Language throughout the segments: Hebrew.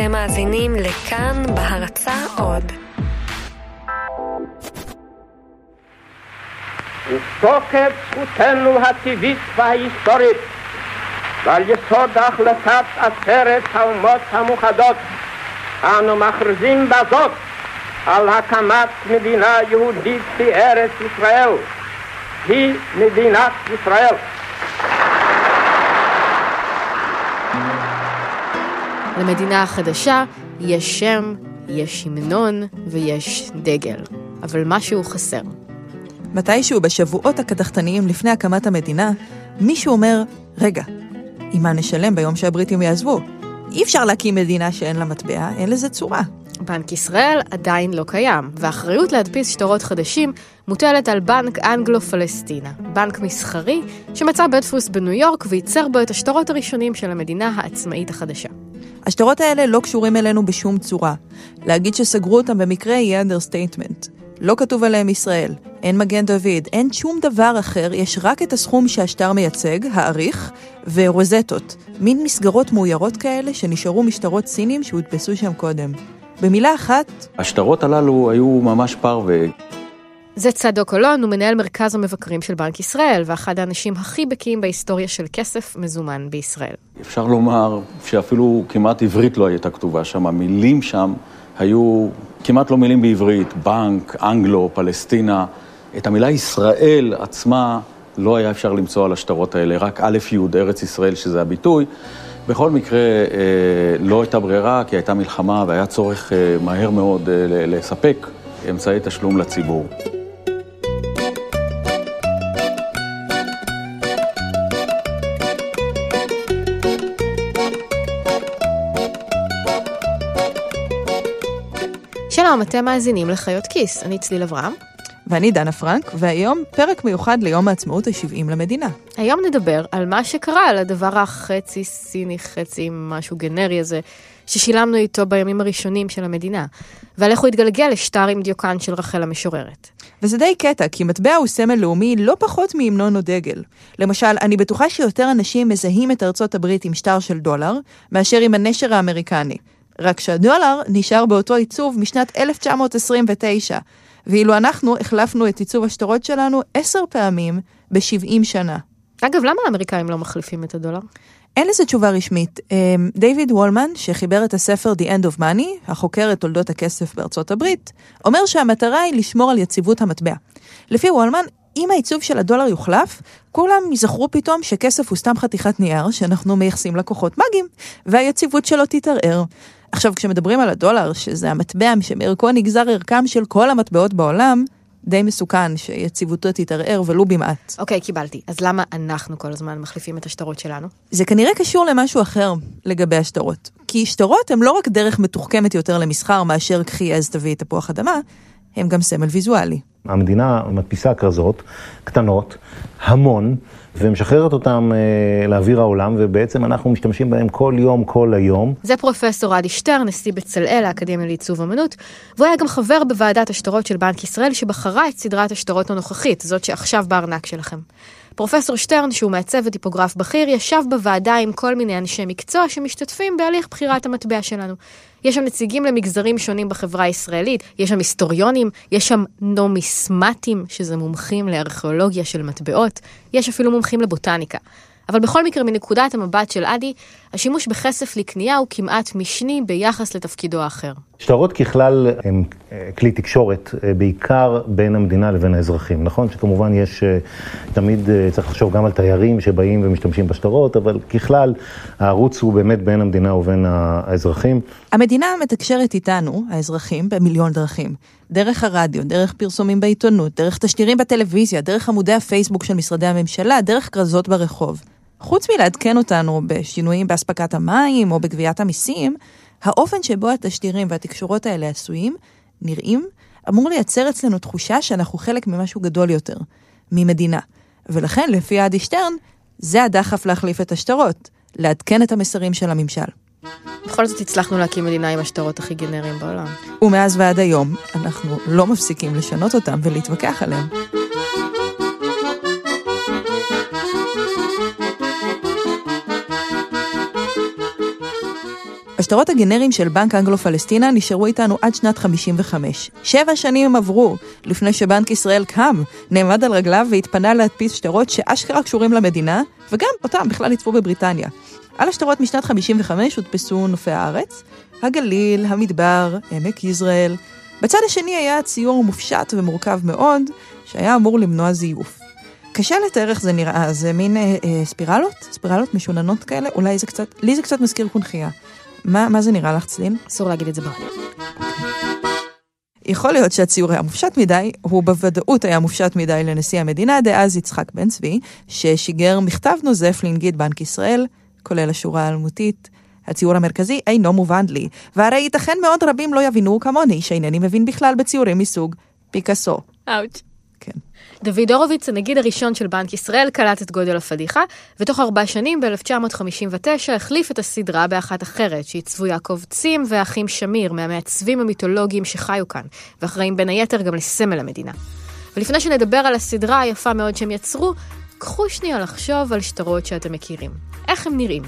אתם מאזינים לכאן בהרצה עוד. ותוקף זכותנו הטבעית וההיסטורית ועל יסוד החלטת עשרת האומות המאוחדות אנו מכריזים בזאת על הקמת מדינה יהודית בארץ ישראל היא מדינת ישראל. למדינה החדשה יש שם, יש המנון ויש דגל, אבל משהו חסר. מתישהו בשבועות הקדחתניים לפני הקמת המדינה, מישהו אומר, רגע, עם מה נשלם ביום שהבריטים יעזבו? אי אפשר להקים מדינה שאין לה מטבע, אין לזה צורה. בנק ישראל עדיין לא קיים, והאחריות להדפיס שטרות חדשים מוטלת על בנק אנגלו-פלסטינה, בנק מסחרי שמצא בית דפוס בניו יורק וייצר בו את השטרות הראשונים של המדינה העצמאית החדשה. השטרות האלה לא קשורים אלינו בשום צורה. להגיד שסגרו אותם במקרה יהיה understatement. לא כתוב עליהם ישראל, אין מגן דוד, אין שום דבר אחר, יש רק את הסכום שהשטר מייצג, תאריך, ורוזטות, מין מסגרות מאוירות כאלה שנשארו משטרות סיניים שהודפסו שם קודם. במילה אחת... השטרות הללו היו ממש פרווה. זה צדוק אולון, הוא מנהל מרכז המבקרים של בנק ישראל, ואחד האנשים הכי בקיאים בהיסטוריה של כסף מזומן בישראל. אפשר לומר שאפילו כמעט עברית לא הייתה כתובה שם, המילים שם היו כמעט לא מילים בעברית, בנק, אנגלו, פלסטינה. את המילה ישראל עצמה לא היה אפשר למצוא על השטרות האלה, רק א' י', ארץ ישראל, שזה הביטוי. בכל מקרה, אה, לא הייתה ברירה, כי הייתה מלחמה והיה צורך אה, מהר מאוד אה, לספק אמצעי תשלום לציבור. שלום, אתם מאזינים לחיות כיס, אני צליל אברהם. ואני דנה פרנק, והיום פרק מיוחד ליום העצמאות ה-70 למדינה. היום נדבר על מה שקרה, על הדבר החצי סיני, חצי משהו גנרי הזה, ששילמנו איתו בימים הראשונים של המדינה, ועל איך הוא התגלגל לשטר עם דיוקן של רחל המשוררת. וזה די קטע, כי מטבע הוא סמל לאומי לא פחות מהמנון או דגל. למשל, אני בטוחה שיותר אנשים מזהים את ארצות הברית עם שטר של דולר, מאשר עם הנשר האמריקני. רק שהדולר נשאר באותו עיצוב משנת 1929, ואילו אנחנו החלפנו את עיצוב השטרות שלנו עשר פעמים ב-70 שנה. אגב, למה האמריקאים לא מחליפים את הדולר? אין לזה תשובה רשמית. אמ, דיוויד וולמן, שחיבר את הספר The End of Money, החוקר את תולדות הכסף בארצות הברית, אומר שהמטרה היא לשמור על יציבות המטבע. לפי וולמן, אם העיצוב של הדולר יוחלף, כולם יזכרו פתאום שכסף הוא סתם חתיכת נייר שאנחנו מייחסים לכוחות מאגיים, והיציבות שלו תתערער. עכשיו, כשמדברים על הדולר, שזה המטבע שמערכו נגזר ערכם של כל המטבעות בעולם, די מסוכן שיציבותו תתערער ולו במעט. אוקיי, okay, קיבלתי. אז למה אנחנו כל הזמן מחליפים את השטרות שלנו? זה כנראה קשור למשהו אחר לגבי השטרות. כי שטרות הם לא רק דרך מתוחכמת יותר למסחר מאשר קחי אז תביאי תפוח אדמה, הם גם סמל ויזואלי. המדינה מדפיסה כרזות קטנות, המון, ומשחררת אותם אה, לאוויר העולם, ובעצם אנחנו משתמשים בהם כל יום, כל היום. זה פרופסור עדי שטרן, נשיא בצלאל, האקדמיה לעיצוב אמנות, והוא היה גם חבר בוועדת השטרות של בנק ישראל, שבחרה את סדרת השטרות הנוכחית, זאת שעכשיו בארנק שלכם. פרופסור שטרן, שהוא מעצב וטיפוגרף בכיר, ישב בוועדה עם כל מיני אנשי מקצוע שמשתתפים בהליך בחירת המטבע שלנו. יש שם נציגים למגזרים שונים בחברה הישראלית, יש שם היסטוריונים, יש שם נומיסמטים, שזה מומחים לארכיאולוגיה של מטבעות, יש אפילו מומחים לבוטניקה. אבל בכל מקרה, מנקודת המבט של עדי, השימוש בכסף לקנייה הוא כמעט משני ביחס לתפקידו האחר. שטרות ככלל הם אה, כלי תקשורת, אה, בעיקר בין המדינה לבין האזרחים. נכון שכמובן יש, אה, תמיד צריך לחשוב גם על תיירים שבאים ומשתמשים בשטרות, אבל ככלל הערוץ הוא באמת בין המדינה ובין האזרחים. המדינה מתקשרת איתנו, האזרחים, במיליון דרכים. דרך הרדיו, דרך פרסומים בעיתונות, דרך תשדירים בטלוויזיה, דרך עמודי הפייסבוק של משרדי הממשלה, דרך כרזות ברחוב. חוץ מלעדכן אותנו בשינויים באספקת המים או בגביית המיסים, האופן שבו התשדירים והתקשורות האלה עשויים, נראים, אמור לייצר אצלנו תחושה שאנחנו חלק ממשהו גדול יותר, ממדינה. ולכן, לפי עדי שטרן, זה הדחף להחליף את השטרות, לעדכן את המסרים של הממשל. בכל זאת הצלחנו להקים מדינה עם השטרות הכי גנריים בעולם. ומאז ועד היום, אנחנו לא מפסיקים לשנות אותם ולהתווכח עליהם. השטרות הגנריים של בנק אנגלו-פלסטינה נשארו איתנו עד שנת 55. שבע שנים הם עברו לפני שבנק ישראל קם, נעמד על רגליו והתפנה להדפיס שטרות שאשכרה קשורים למדינה, וגם אותם בכלל עיצבו בבריטניה. על השטרות משנת 55 הודפסו נופי הארץ, הגליל, המדבר, עמק יזרעאל. בצד השני היה ציור מופשט ומורכב מאוד, שהיה אמור למנוע זיוף. קשה לתאר איך זה נראה, זה מין אה, אה, ספירלות? ספירלות משוננות כאלה? אולי זה קצת, לי זה קצת מזכיר קונכייה. מה, מה זה נראה לך, צליל? אסור להגיד את זה ברדיו. יכול להיות שהציור היה מופשט מדי, הוא בוודאות היה מופשט מדי לנשיא המדינה דאז יצחק בן צבי, ששיגר מכתב נוזף לנגיד בנק ישראל, כולל השורה האלמותית, הציור המרכזי אינו מובן לי, והרי ייתכן מאוד רבים לא יבינו כמוני שאינני מבין בכלל בציורים מסוג פיקאסו. אאוץ'. כן. דוד הורוביץ, הנגיד הראשון של בנק ישראל, קלט את גודל הפדיחה, ותוך ארבע שנים, ב-1959, החליף את הסדרה באחת אחרת, שעיצבו יעקב צים והאחים שמיר, מהמעצבים המיתולוגיים שחיו כאן, ואחראים בין היתר גם לסמל המדינה. ולפני שנדבר על הסדרה היפה מאוד שהם יצרו, קחו שנייה לחשוב על שטרות שאתם מכירים. איך הם נראים?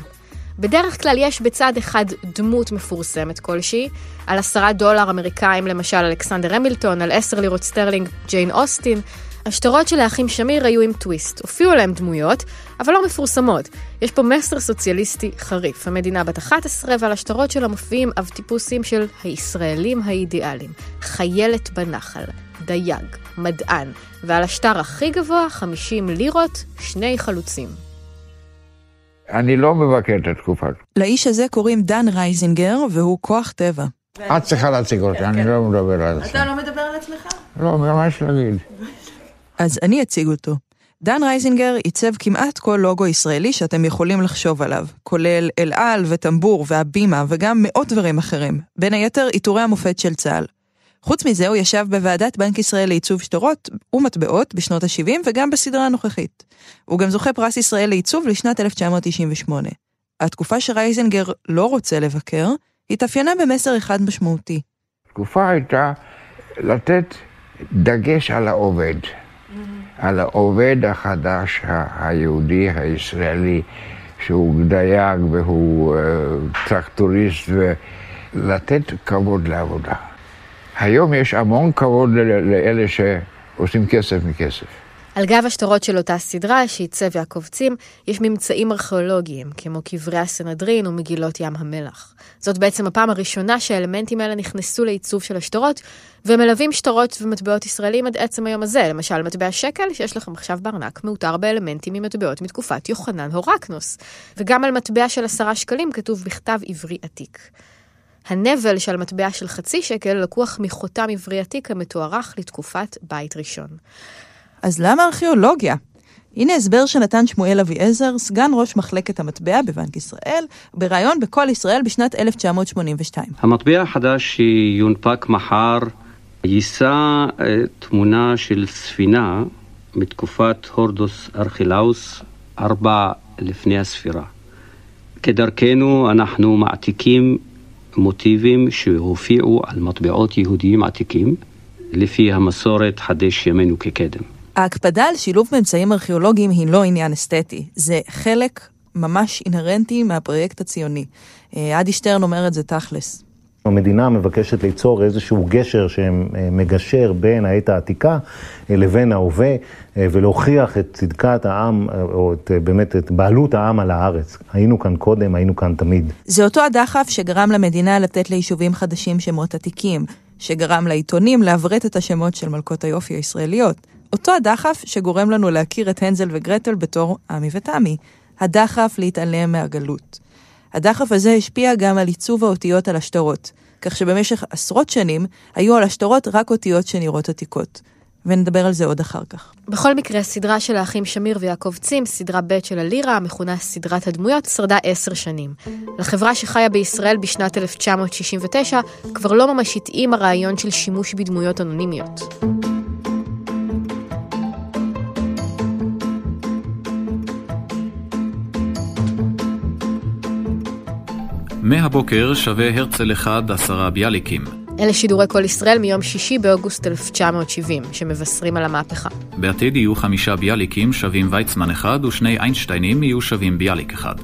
בדרך כלל יש בצד אחד דמות מפורסמת כלשהי, על עשרה דולר אמריקאים למשל אלכסנדר המילטון, על עשר לירות סטרלינג ג'יין אוסטין. השטרות של האחים שמיר היו עם טוויסט. הופיעו להם דמויות, אבל לא מפורסמות. יש פה מסר סוציאליסטי חריף. המדינה בת 11, ועל השטרות שלה מופיעים אבטיפוסים של הישראלים האידיאליים. חיילת בנחל, דייג, מדען, ועל השטר הכי גבוה, 50 לירות, שני חלוצים. אני לא מבקר את התקופה הזאת. לאיש הזה קוראים דן רייזינגר, והוא כוח טבע. את צריכה להציג אותי, אני לא מדבר על עצמי. אתה לא מדבר על עצמך? לא, מה יש להגיד? אז אני אציג אותו. דן רייזינגר עיצב כמעט כל לוגו ישראלי שאתם יכולים לחשוב עליו, כולל אל על וטמבור והבימה וגם מאות דברים אחרים, בין היתר עיטורי המופת של צה"ל. חוץ מזה הוא ישב בוועדת בנק ישראל לעיצוב שטרות ומטבעות בשנות ה-70 וגם בסדרה הנוכחית. הוא גם זוכה פרס ישראל לעיצוב לשנת 1998. התקופה שרייזינגר לא רוצה לבקר, התאפיינה במסר אחד משמעותי. התקופה הייתה לתת דגש על העובד. על העובד החדש, היהודי, הישראלי, שהוא דייג והוא אה, טרקטוריסט, ולתת כבוד לעבודה. היום יש המון כבוד לאלה שעושים כסף מכסף. על גב השטרות של אותה סדרה שעיצב יעקב צים, יש ממצאים ארכיאולוגיים, כמו קברי הסנהדרין ומגילות ים המלח. זאת בעצם הפעם הראשונה שהאלמנטים האלה נכנסו לעיצוב של השטרות, והם מלווים שטרות ומטבעות ישראלים עד עצם היום הזה. למשל, מטבע שקל שיש לכם עכשיו בארנק, מאותר באלמנטים ממטבעות מתקופת יוחנן הורקנוס. וגם על מטבע של עשרה שקלים כתוב בכתב עברי עתיק. הנבל של מטבע של חצי שקל לקוח מחותם עברי עתיק המתוארך לתקופת בית ראשון. אז למה ארכיאולוגיה? הנה הסבר שנתן שמואל אביעזר, סגן ראש מחלקת המטבע בבנק ישראל, בריאיון בקול ישראל בשנת 1982. המטבע החדש שיונפק מחר יישא אה, תמונה של ספינה מתקופת הורדוס ארכילאוס, ארבע לפני הספירה. כדרכנו אנחנו מעתיקים מוטיבים שהופיעו על מטבעות יהודיים עתיקים, לפי המסורת חדש ימינו כקדם. ההקפדה על שילוב ממצאים ארכיאולוגיים היא לא עניין אסתטי, זה חלק ממש אינהרנטי מהפרויקט הציוני. אה, אדי שטרן אומר את זה תכלס. המדינה מבקשת ליצור איזשהו גשר שמגשר בין העת העתיקה אה, לבין ההווה אה, ולהוכיח את צדקת העם, או את, באמת את בעלות העם על הארץ. היינו כאן קודם, היינו כאן תמיד. זה אותו הדחף שגרם למדינה לתת ליישובים חדשים שמות עתיקים, שגרם לעיתונים לעברת את השמות של מלכות היופי הישראליות. אותו הדחף שגורם לנו להכיר את הנזל וגרטל בתור עמי ותמי. הדחף להתעלם מהגלות. הדחף הזה השפיע גם על עיצוב האותיות על השטרות, כך שבמשך עשרות שנים היו על השטרות רק אותיות שנראות עתיקות. ונדבר על זה עוד אחר כך. בכל מקרה, הסדרה של האחים שמיר ויעקב צים, סדרה ב' של הלירה, המכונה סדרת הדמויות, שרדה עשר שנים. לחברה שחיה בישראל בשנת 1969, כבר לא ממש התאים הרעיון של שימוש בדמויות אנונימיות. מהבוקר שווה הרצל אחד עשרה ביאליקים. אלה שידורי כל ישראל מיום שישי באוגוסט 1970, שמבשרים על המהפכה. בעתיד יהיו חמישה ביאליקים שווים ויצמן אחד, ושני איינשטיינים יהיו שווים ביאליק אחד.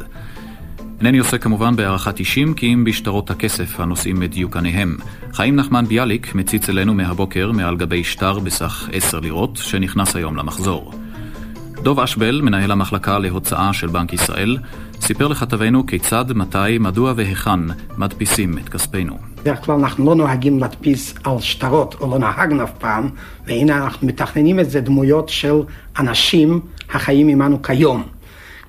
אינני עושה כמובן בהערכת אישים, כי אם בשטרות הכסף הנושאים את דיוקניהם. חיים נחמן ביאליק מציץ אלינו מהבוקר מעל גבי שטר בסך 10 לירות, שנכנס היום למחזור. דוב אשבל, מנהל המחלקה להוצאה של בנק ישראל, סיפר לכתבנו כיצד, מתי, מדוע והיכן מדפיסים את כספנו. בדרך כלל אנחנו לא נוהגים להדפיס על שטרות, או לא נהגנו אף פעם, והנה אנחנו מתכננים את זה דמויות של אנשים החיים עמנו כיום.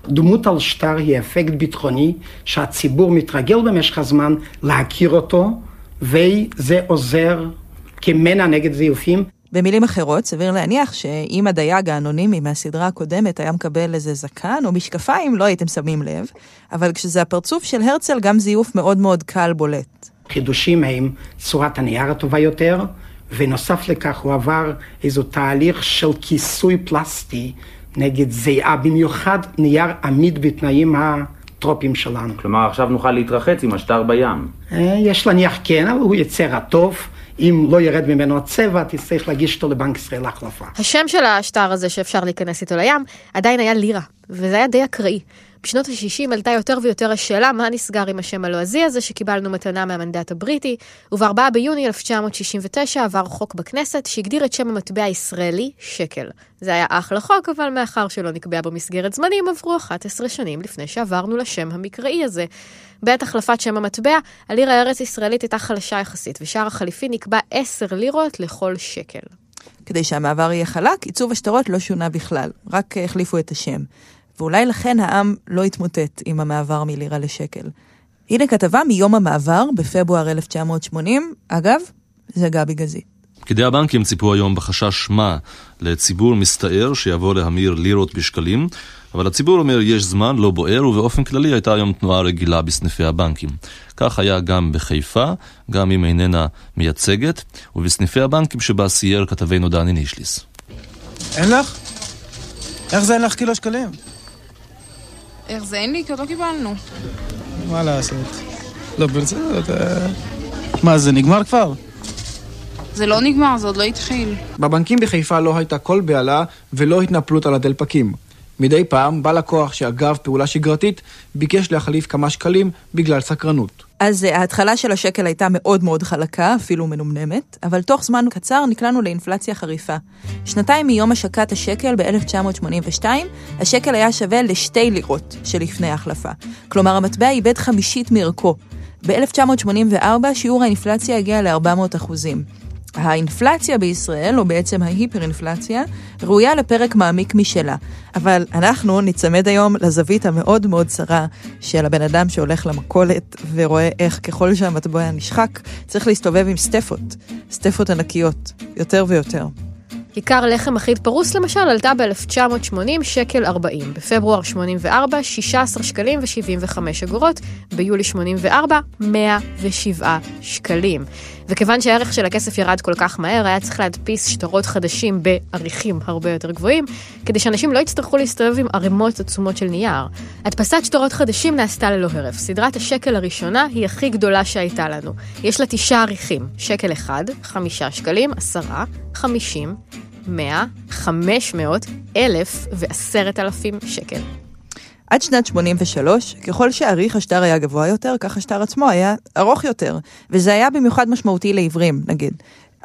דמות על שטר היא אפקט ביטחוני שהציבור מתרגל במשך הזמן להכיר אותו, וזה עוזר כמנע נגד זיופים. במילים אחרות, סביר להניח שאם הדייג האנונימי מהסדרה הקודמת היה מקבל איזה זקן או משקפיים, לא הייתם שמים לב, אבל כשזה הפרצוף של הרצל, גם זיוף מאוד מאוד קל בולט. חידושים הם צורת הנייר הטובה יותר, ונוסף לכך הוא עבר איזו תהליך של כיסוי פלסטי נגד זיעה, במיוחד נייר עמיד בתנאים הטרופיים שלנו. כלומר, עכשיו נוכל להתרחץ עם השטר בים. אה, יש להניח כן, אבל הוא יצא רטוב. אם לא ירד ממנו הצבע, תצטרך להגיש אותו לבנק ישראל להחלפה. השם של השטר הזה שאפשר להיכנס איתו לים, עדיין היה לירה, וזה היה די אקראי. בשנות ה-60 עלתה יותר ויותר השאלה מה נסגר עם השם הלועזי הזה שקיבלנו מתנה מהמנדט הבריטי, וב-4 ביוני 1969 עבר חוק בכנסת שהגדיר את שם המטבע הישראלי שקל. זה היה אחלה חוק, אבל מאחר שלא נקבע במסגרת זמנים, עברו 11 שנים לפני שעברנו לשם המקראי הזה. בעת החלפת שם המטבע, הלירה הארץ-ישראלית הייתה חלשה יחסית, ושער החליפין נקבע 10 לירות לכל שקל. כדי שהמעבר יהיה חלק, עיצוב השטרות לא שונה בכלל, רק החליפו את השם. ואולי לכן העם לא התמוטט עם המעבר מלירה לשקל. הנה כתבה מיום המעבר בפברואר 1980, אגב, זה גבי גזית. פקידי הבנקים ציפו היום בחשש מה לציבור מסתער שיבוא להמיר לירות בשקלים, אבל הציבור אומר יש זמן, לא בוער, ובאופן כללי הייתה היום תנועה רגילה בסניפי הבנקים. כך היה גם בחיפה, גם אם איננה מייצגת, ובסניפי הבנקים שבה סייר כתבנו דני נישליס. אין לך? איך זה אין לך קילו שקלים? איך זה אין לי? כי עוד לא קיבלנו. מה לעשות? לא, ברצינות, מה, זה נגמר כבר? זה לא נגמר, זה עוד לא התחיל. בבנקים בחיפה לא הייתה כל בהלה ולא התנפלות על הדלפקים. מדי פעם בא לקוח שאגב פעולה שגרתית ביקש להחליף כמה שקלים בגלל סקרנות. אז אה, ההתחלה של השקל הייתה מאוד מאוד חלקה, אפילו מנומנמת, אבל תוך זמן קצר נקלענו לאינפלציה חריפה. שנתיים מיום השקת השקל ב-1982, השקל היה שווה לשתי לירות שלפני ההחלפה. כלומר, המטבע איבד חמישית מערכו. ב-1984 שיעור האינפלציה הגיע ל-400 אחוזים. האינפלציה בישראל, או בעצם ההיפר-אינפלציה, ראויה לפרק מעמיק משלה. אבל אנחנו ניצמד היום לזווית המאוד מאוד צרה של הבן אדם שהולך למכולת ורואה איך ככל שהמטבע נשחק, צריך להסתובב עם סטפות, סטפות ענקיות, יותר ויותר. כיכר לחם אחיד פרוס למשל עלתה ב-1980 שקל 40, בפברואר 84 16 שקלים ו-75 אגורות, ביולי 84 107 שקלים. וכיוון שהערך של הכסף ירד כל כך מהר, היה צריך להדפיס שטרות חדשים בעריכים הרבה יותר גבוהים, כדי שאנשים לא יצטרכו להסתובב עם ערימות עצומות של נייר. הדפסת שטרות חדשים נעשתה ללא הרף. סדרת השקל הראשונה היא הכי גדולה שהייתה לנו. יש לה תשעה עריכים, שקל אחד, חמישה שקלים, עשרה, חמישים, מאה, חמש מאות, אלף ועשרת אלפים שקל. עד שנת 83, ככל שעריך השטר היה גבוה יותר, כך השטר עצמו היה ארוך יותר, וזה היה במיוחד משמעותי לעיוורים, נגיד.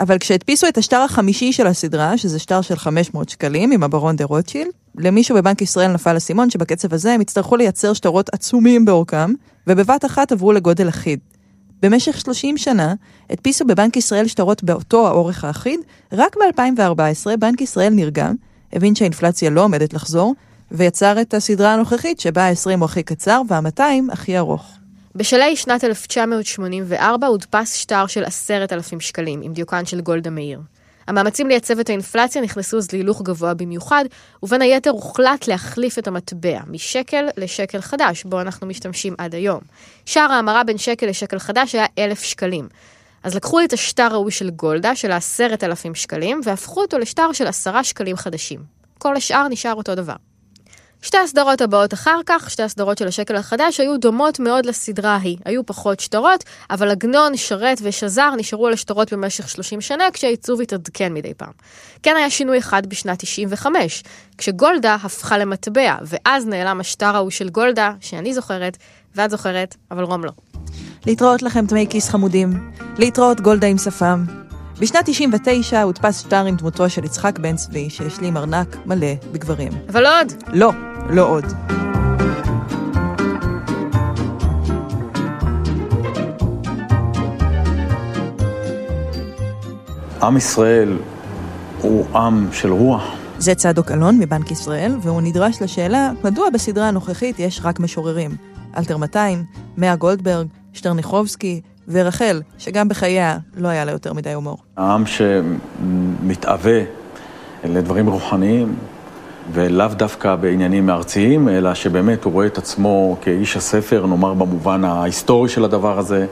אבל כשהדפיסו את השטר החמישי של הסדרה, שזה שטר של 500 שקלים עם הברון דה רוטשילד, למישהו בבנק ישראל נפל אסימון שבקצב הזה הם יצטרכו לייצר שטרות עצומים באורכם, ובבת אחת עברו לגודל אחיד. במשך 30 שנה הדפיסו בבנק ישראל שטרות באותו האורך האחיד, רק ב-2014 בנק ישראל נרגם, הבין שהאינפלציה לא עומדת לחזור, ויצר את הסדרה הנוכחית שבה ה-20 הוא הכי קצר וה-200 הכי ארוך. בשלהי שנת 1984 הודפס שטר של עשרת אלפים שקלים, עם דיוקן של גולדה מאיר. המאמצים לייצב את האינפלציה נכנסו אז להילוך גבוה במיוחד, ובין היתר הוחלט להחליף את המטבע משקל לשקל חדש, בו אנחנו משתמשים עד היום. שער ההמרה בין שקל לשקל חדש היה אלף שקלים. אז לקחו את השטר ההוא של גולדה, של העשרת אלפים שקלים, והפכו אותו לשטר של עשרה שקלים חדשים. כל השאר נשאר אותו דבר. שתי הסדרות הבאות אחר כך, שתי הסדרות של השקל החדש, היו דומות מאוד לסדרה ההיא. היו פחות שטרות, אבל עגנון, שרת ושזר נשארו על השטרות במשך 30 שנה, כשהעיצוב התעדכן מדי פעם. כן היה שינוי אחד בשנת 95, כשגולדה הפכה למטבע, ואז נעלם השטר ההוא של גולדה, שאני זוכרת, ואת זוכרת, אבל רום לא. להתראות לכם דמי כיס חמודים, להתראות גולדה עם שפם. בשנת 99 הודפס שטר עם דמותו של יצחק בן צבי, שהשלים ארנק מלא בגברים. אבל עוד! לא, לא עוד. עם ישראל הוא עם של רוח. זה צדוק אלון מבנק ישראל, והוא נדרש לשאלה מדוע בסדרה הנוכחית יש רק משוררים. אלתר 200, מאה גולדברג, שטרניחובסקי ורחל, שגם בחייה לא היה לה יותר מדי הומור. העם שמתאווה לדברים רוחניים, ולאו דווקא בעניינים ארציים, אלא שבאמת הוא רואה את עצמו כאיש הספר, נאמר במובן ההיסטורי של הדבר הזה,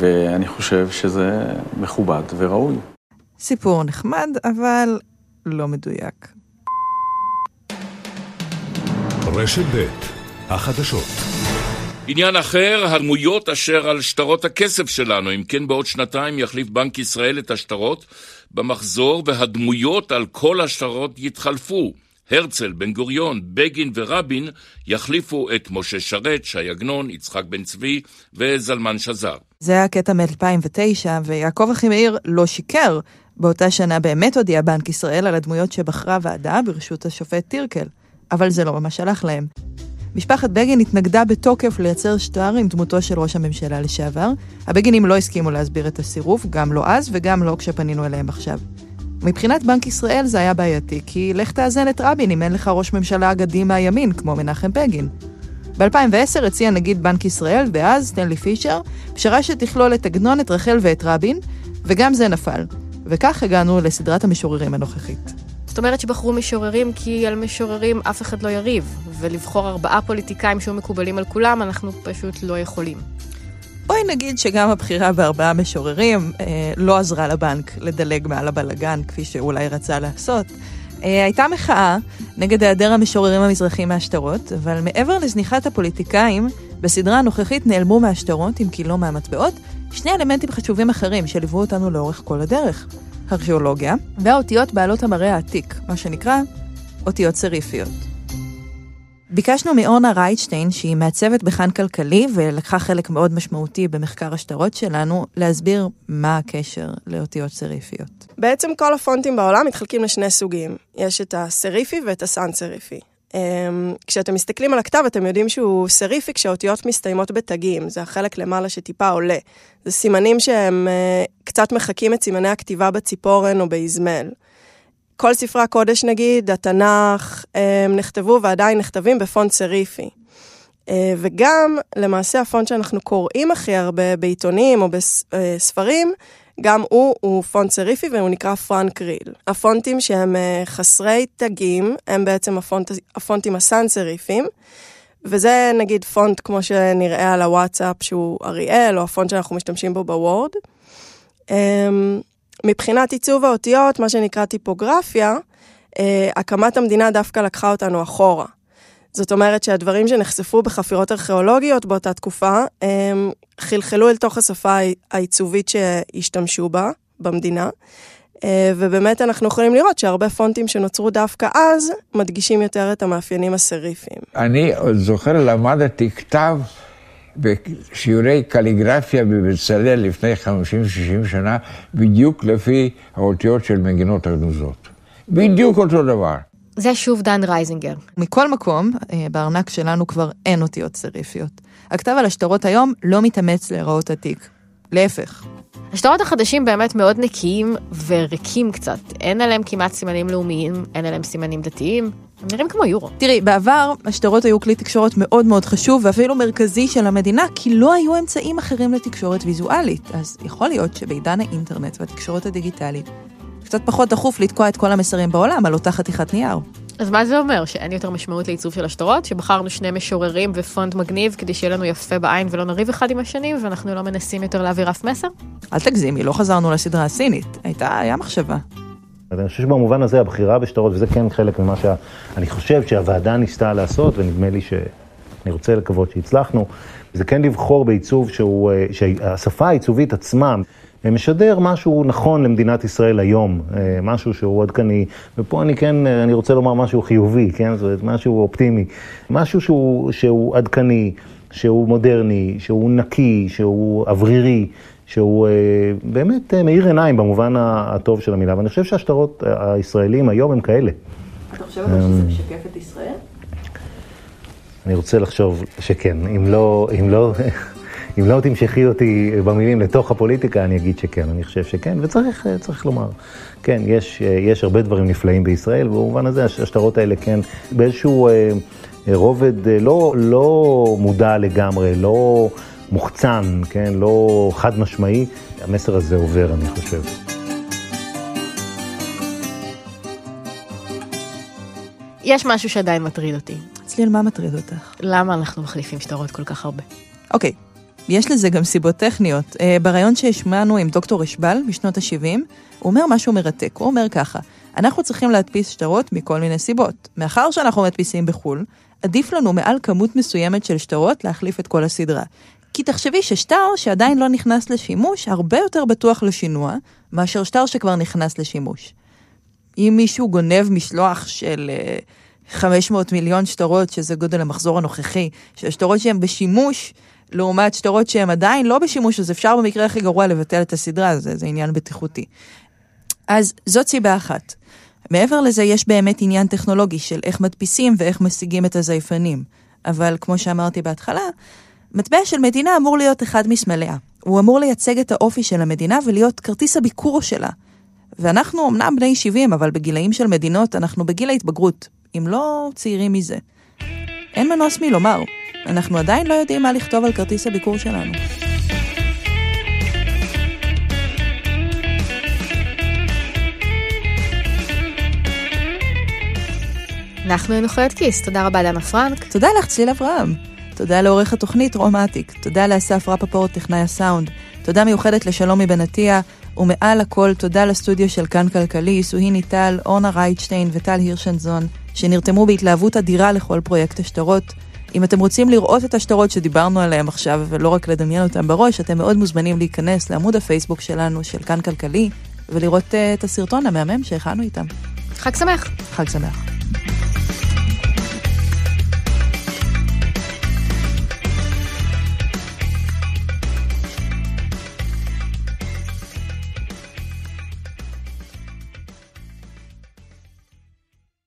ואני חושב שזה מכובד וראוי. סיפור נחמד, אבל לא מדויק. רשת ב' החדשות עניין אחר, הדמויות אשר על שטרות הכסף שלנו. אם כן, בעוד שנתיים יחליף בנק ישראל את השטרות במחזור, והדמויות על כל השטרות יתחלפו. הרצל, בן גוריון, בגין ורבין יחליפו את משה שרת, שי עגנון, יצחק בן צבי וזלמן שזר. זה היה קטע מ-2009, ויעקב אחימאיר לא שיקר. באותה שנה באמת הודיע בנק ישראל על הדמויות שבחרה ועדה ברשות השופט טירקל. אבל זה לא ממש הלך להם. משפחת בגין התנגדה בתוקף לייצר שטר עם דמותו של ראש הממשלה לשעבר. הבגינים לא הסכימו להסביר את הסירוב, גם לא אז וגם לא כשפנינו אליהם עכשיו. מבחינת בנק ישראל זה היה בעייתי, כי לך תאזן את רבין אם אין לך ראש ממשלה אגדי מהימין, כמו מנחם בגין. ב-2010 הציע נגיד בנק ישראל, דאז, סטנלי פישר, פשרה שתכלול את עגנון, את רחל ואת רבין, וגם זה נפל. וכך הגענו לסדרת המשוררים הנוכחית. זאת אומרת שבחרו משוררים כי על משוררים אף אחד לא יריב, ולבחור ארבעה פוליטיקאים שהיו מקובלים על כולם, אנחנו פשוט לא יכולים. בואי נגיד שגם הבחירה בארבעה משוררים אה, לא עזרה לבנק לדלג מעל הבלגן, כפי שאולי רצה לעשות. אה, הייתה מחאה נגד היעדר המשוררים המזרחים מהשטרות, אבל מעבר לזניחת הפוליטיקאים, בסדרה הנוכחית נעלמו מהשטרות, אם כי לא מהמטבעות, שני אלמנטים חשובים אחרים שליוו אותנו לאורך כל הדרך. ארכיאולוגיה, והאותיות בעלות המראה העתיק, מה שנקרא אותיות סריפיות. ביקשנו מאורנה רייטשטיין, שהיא מעצבת בכאן כלכלי ולקחה חלק מאוד משמעותי במחקר השטרות שלנו, להסביר מה הקשר לאותיות סריפיות. בעצם כל הפונטים בעולם מתחלקים לשני סוגים. יש את הסריפי ואת הסאן סריפי. אמ, כשאתם מסתכלים על הכתב, אתם יודעים שהוא סריפי כשהאותיות מסתיימות בתגים, זה החלק למעלה שטיפה עולה. זה סימנים שהם אה, קצת מחקים את סימני הכתיבה בציפורן או באזמל. כל ספרי הקודש נגיד, התנ"ך, הם נכתבו ועדיין נכתבים בפונט סריפי. אה, וגם, למעשה הפונט שאנחנו קוראים הכי הרבה בעיתונים או בספרים, גם הוא, הוא פונט סריפי והוא נקרא פרנק ריהל. הפונטים שהם אה, חסרי תגים, הם בעצם הפונט, הפונטים הסאן סריפיים. וזה נגיד פונט כמו שנראה על הוואטסאפ שהוא אריאל, או הפונט שאנחנו משתמשים בו בוורד. מבחינת עיצוב האותיות, מה שנקרא טיפוגרפיה, אה, הקמת המדינה דווקא לקחה אותנו אחורה. זאת אומרת שהדברים שנחשפו בחפירות ארכיאולוגיות באותה תקופה, הם חלחלו אל תוך השפה העיצובית שהשתמשו בה במדינה. אה, ובאמת אנחנו יכולים לראות שהרבה פונטים שנוצרו דווקא אז, מדגישים יותר את המאפיינים הסריפיים. אני זוכר, למדתי כתב בשיעורי קליגרפיה בבצלאל לפני 50-60 שנה, בדיוק לפי האותיות של מגינות הגנוזות. בדיוק אותו דבר. זה שוב דן רייזינגר. מכל מקום, אה, בארנק שלנו כבר אין אותיות סריפיות. הכתב על השטרות היום לא מתאמץ להיראות עתיק. להפך. השטרות החדשים באמת מאוד נקיים וריקים קצת. אין עליהם כמעט סימנים לאומיים, אין עליהם סימנים דתיים. הם נראים כמו יורו. תראי, בעבר השטרות היו כלי תקשורת מאוד מאוד חשוב ואפילו מרכזי של המדינה, כי לא היו אמצעים אחרים לתקשורת ויזואלית. אז יכול להיות שבעידן האינטרנט והתקשורת הדיגיטלית, קצת פחות דחוף לתקוע את כל המסרים בעולם על אותה חתיכת נייר. אז מה זה אומר? שאין יותר משמעות לעיצוב של השטרות? שבחרנו שני משוררים ופונט מגניב כדי שיהיה לנו יפה בעין ולא נריב אחד עם השני, ואנחנו לא מנסים יותר להעביר אף מסר? אל תגזימי, לא חזרנו לסדרה הסינית. הייתה, היה מחשבה. אני חושב שבמובן הזה הבחירה בשטרות, וזה כן חלק ממה שאני חושב שהוועדה ניסתה לעשות, ונדמה לי שאני רוצה לקוות שהצלחנו, זה כן לבחור בעיצוב שהוא, אה, שהשפה העיצובית עצמה משדר משהו נכון למדינת ישראל היום, אה, משהו שהוא עדכני, ופה אני כן, אה, אני רוצה לומר משהו חיובי, כן, זאת אומרת, משהו אופטימי, משהו שהוא, שהוא עדכני, שהוא מודרני, שהוא נקי, שהוא אוורירי. שהוא אה, באמת אה, מאיר עיניים במובן הטוב של המילה, ואני חושב שהשטרות הישראלים היום הם כאלה. אתה חושב שזה משקף את ישראל? אני רוצה לחשוב שכן, אם לא, אם לא, אם לא תמשכי אותי במילים לתוך הפוליטיקה, אני אגיד שכן, אני חושב שכן, וצריך צריך לומר, כן, יש, יש הרבה דברים נפלאים בישראל, ובמובן הזה השטרות האלה כן, באיזשהו אה, רובד לא, לא מודע לגמרי, לא... מוחצן, כן, לא חד משמעי, המסר הזה עובר, אני חושב. יש משהו שעדיין מטריד אותי. צליל, מה מטריד אותך? למה אנחנו מחליפים שטרות כל כך הרבה? אוקיי, יש לזה גם סיבות טכניות. Uh, בריאיון שהשמענו עם דוקטור אשבל משנות ה-70, הוא אומר משהו מרתק. הוא אומר ככה, אנחנו צריכים להדפיס שטרות מכל מיני סיבות. מאחר שאנחנו מדפיסים בחו"ל, עדיף לנו מעל כמות מסוימת של שטרות להחליף את כל הסדרה. כי תחשבי ששטר שעדיין לא נכנס לשימוש, הרבה יותר בטוח לשינוע, מאשר שטר שכבר נכנס לשימוש. אם מישהו גונב משלוח של uh, אה, 500 מיליון שטרות, שזה גודל המחזור הנוכחי, של שטרות שהן בשימוש, לעומת שטרות שהן עדיין לא בשימוש, אז אפשר במקרה הכי גרוע לבטל את הסדרה, זה, זה עניין בטיחותי. אז זאת סיבה אחת. מעבר לזה, יש באמת עניין טכנולוגי של איך מדפיסים ואיך משיגים את הזייפנים. אבל כמו שאמרתי בהתחלה, מטבע של מדינה אמור להיות אחד מסמליה. הוא אמור לייצג את האופי של המדינה ולהיות כרטיס הביקור שלה. ואנחנו אמנם בני 70, אבל בגילאים של מדינות אנחנו בגיל ההתבגרות, אם לא צעירים מזה. אין מנוס מלומר, אנחנו עדיין לא יודעים מה לכתוב על כרטיס הביקור שלנו. אנחנו היינו חיות כיס, תודה רבה דנה פרנק. תודה לך, צליל אברהם. תודה לעורך התוכנית רום אטיק, תודה לאסף רפפורט, טכנאי הסאונד, תודה מיוחדת לשלומי בן עטיה, ומעל הכל תודה לסטודיו של כאן כלכלי, סוהיני טל, אורנה רייטשטיין וטל הירשנזון, שנרתמו בהתלהבות אדירה לכל פרויקט השטרות. אם אתם רוצים לראות את השטרות שדיברנו עליהם עכשיו, ולא רק לדמיין אותם בראש, אתם מאוד מוזמנים להיכנס לעמוד הפייסבוק שלנו, של כאן כלכלי, ולראות uh, את הסרטון המהמם שהכנו איתם. חג שמח. חג שמח.